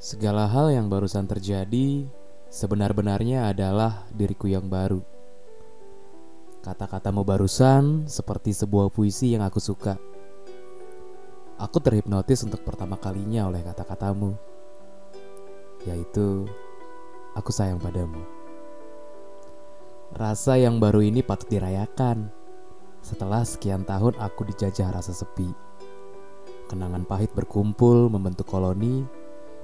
Segala hal yang barusan terjadi sebenar-benarnya adalah diriku yang baru. Kata-katamu barusan seperti sebuah puisi yang aku suka. Aku terhipnotis untuk pertama kalinya oleh kata-katamu, yaitu aku sayang padamu. Rasa yang baru ini patut dirayakan. Setelah sekian tahun aku dijajah rasa sepi. Kenangan pahit berkumpul membentuk koloni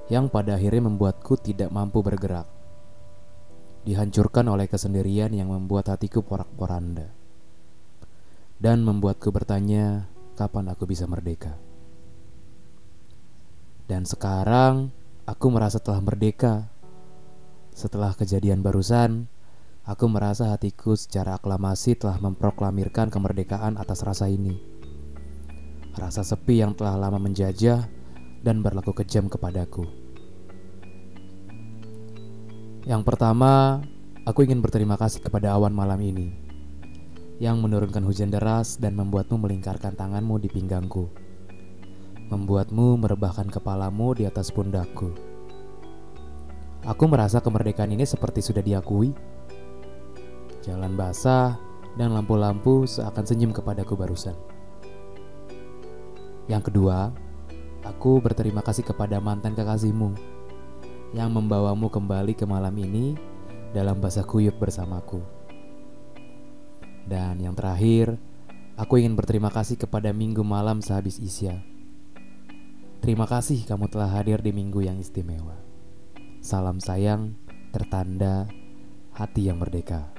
yang pada akhirnya membuatku tidak mampu bergerak. Dihancurkan oleh kesendirian yang membuat hatiku porak-poranda. Dan membuatku bertanya, kapan aku bisa merdeka? Dan sekarang aku merasa telah merdeka. Setelah kejadian barusan, aku merasa hatiku secara aklamasi telah memproklamirkan kemerdekaan atas rasa ini. Rasa sepi yang telah lama menjajah dan berlaku kejam kepadaku. Yang pertama, aku ingin berterima kasih kepada awan malam ini yang menurunkan hujan deras dan membuatmu melingkarkan tanganmu di pinggangku. Membuatmu merebahkan kepalamu di atas pundakku. Aku merasa kemerdekaan ini seperti sudah diakui. Jalan basah dan lampu-lampu seakan senyum kepadaku barusan. Yang kedua, Aku berterima kasih kepada mantan kekasihmu yang membawamu kembali ke malam ini dalam basah kuyup bersamaku. Dan yang terakhir, aku ingin berterima kasih kepada minggu malam sehabis Isya. Terima kasih kamu telah hadir di minggu yang istimewa. Salam sayang, tertanda hati yang merdeka.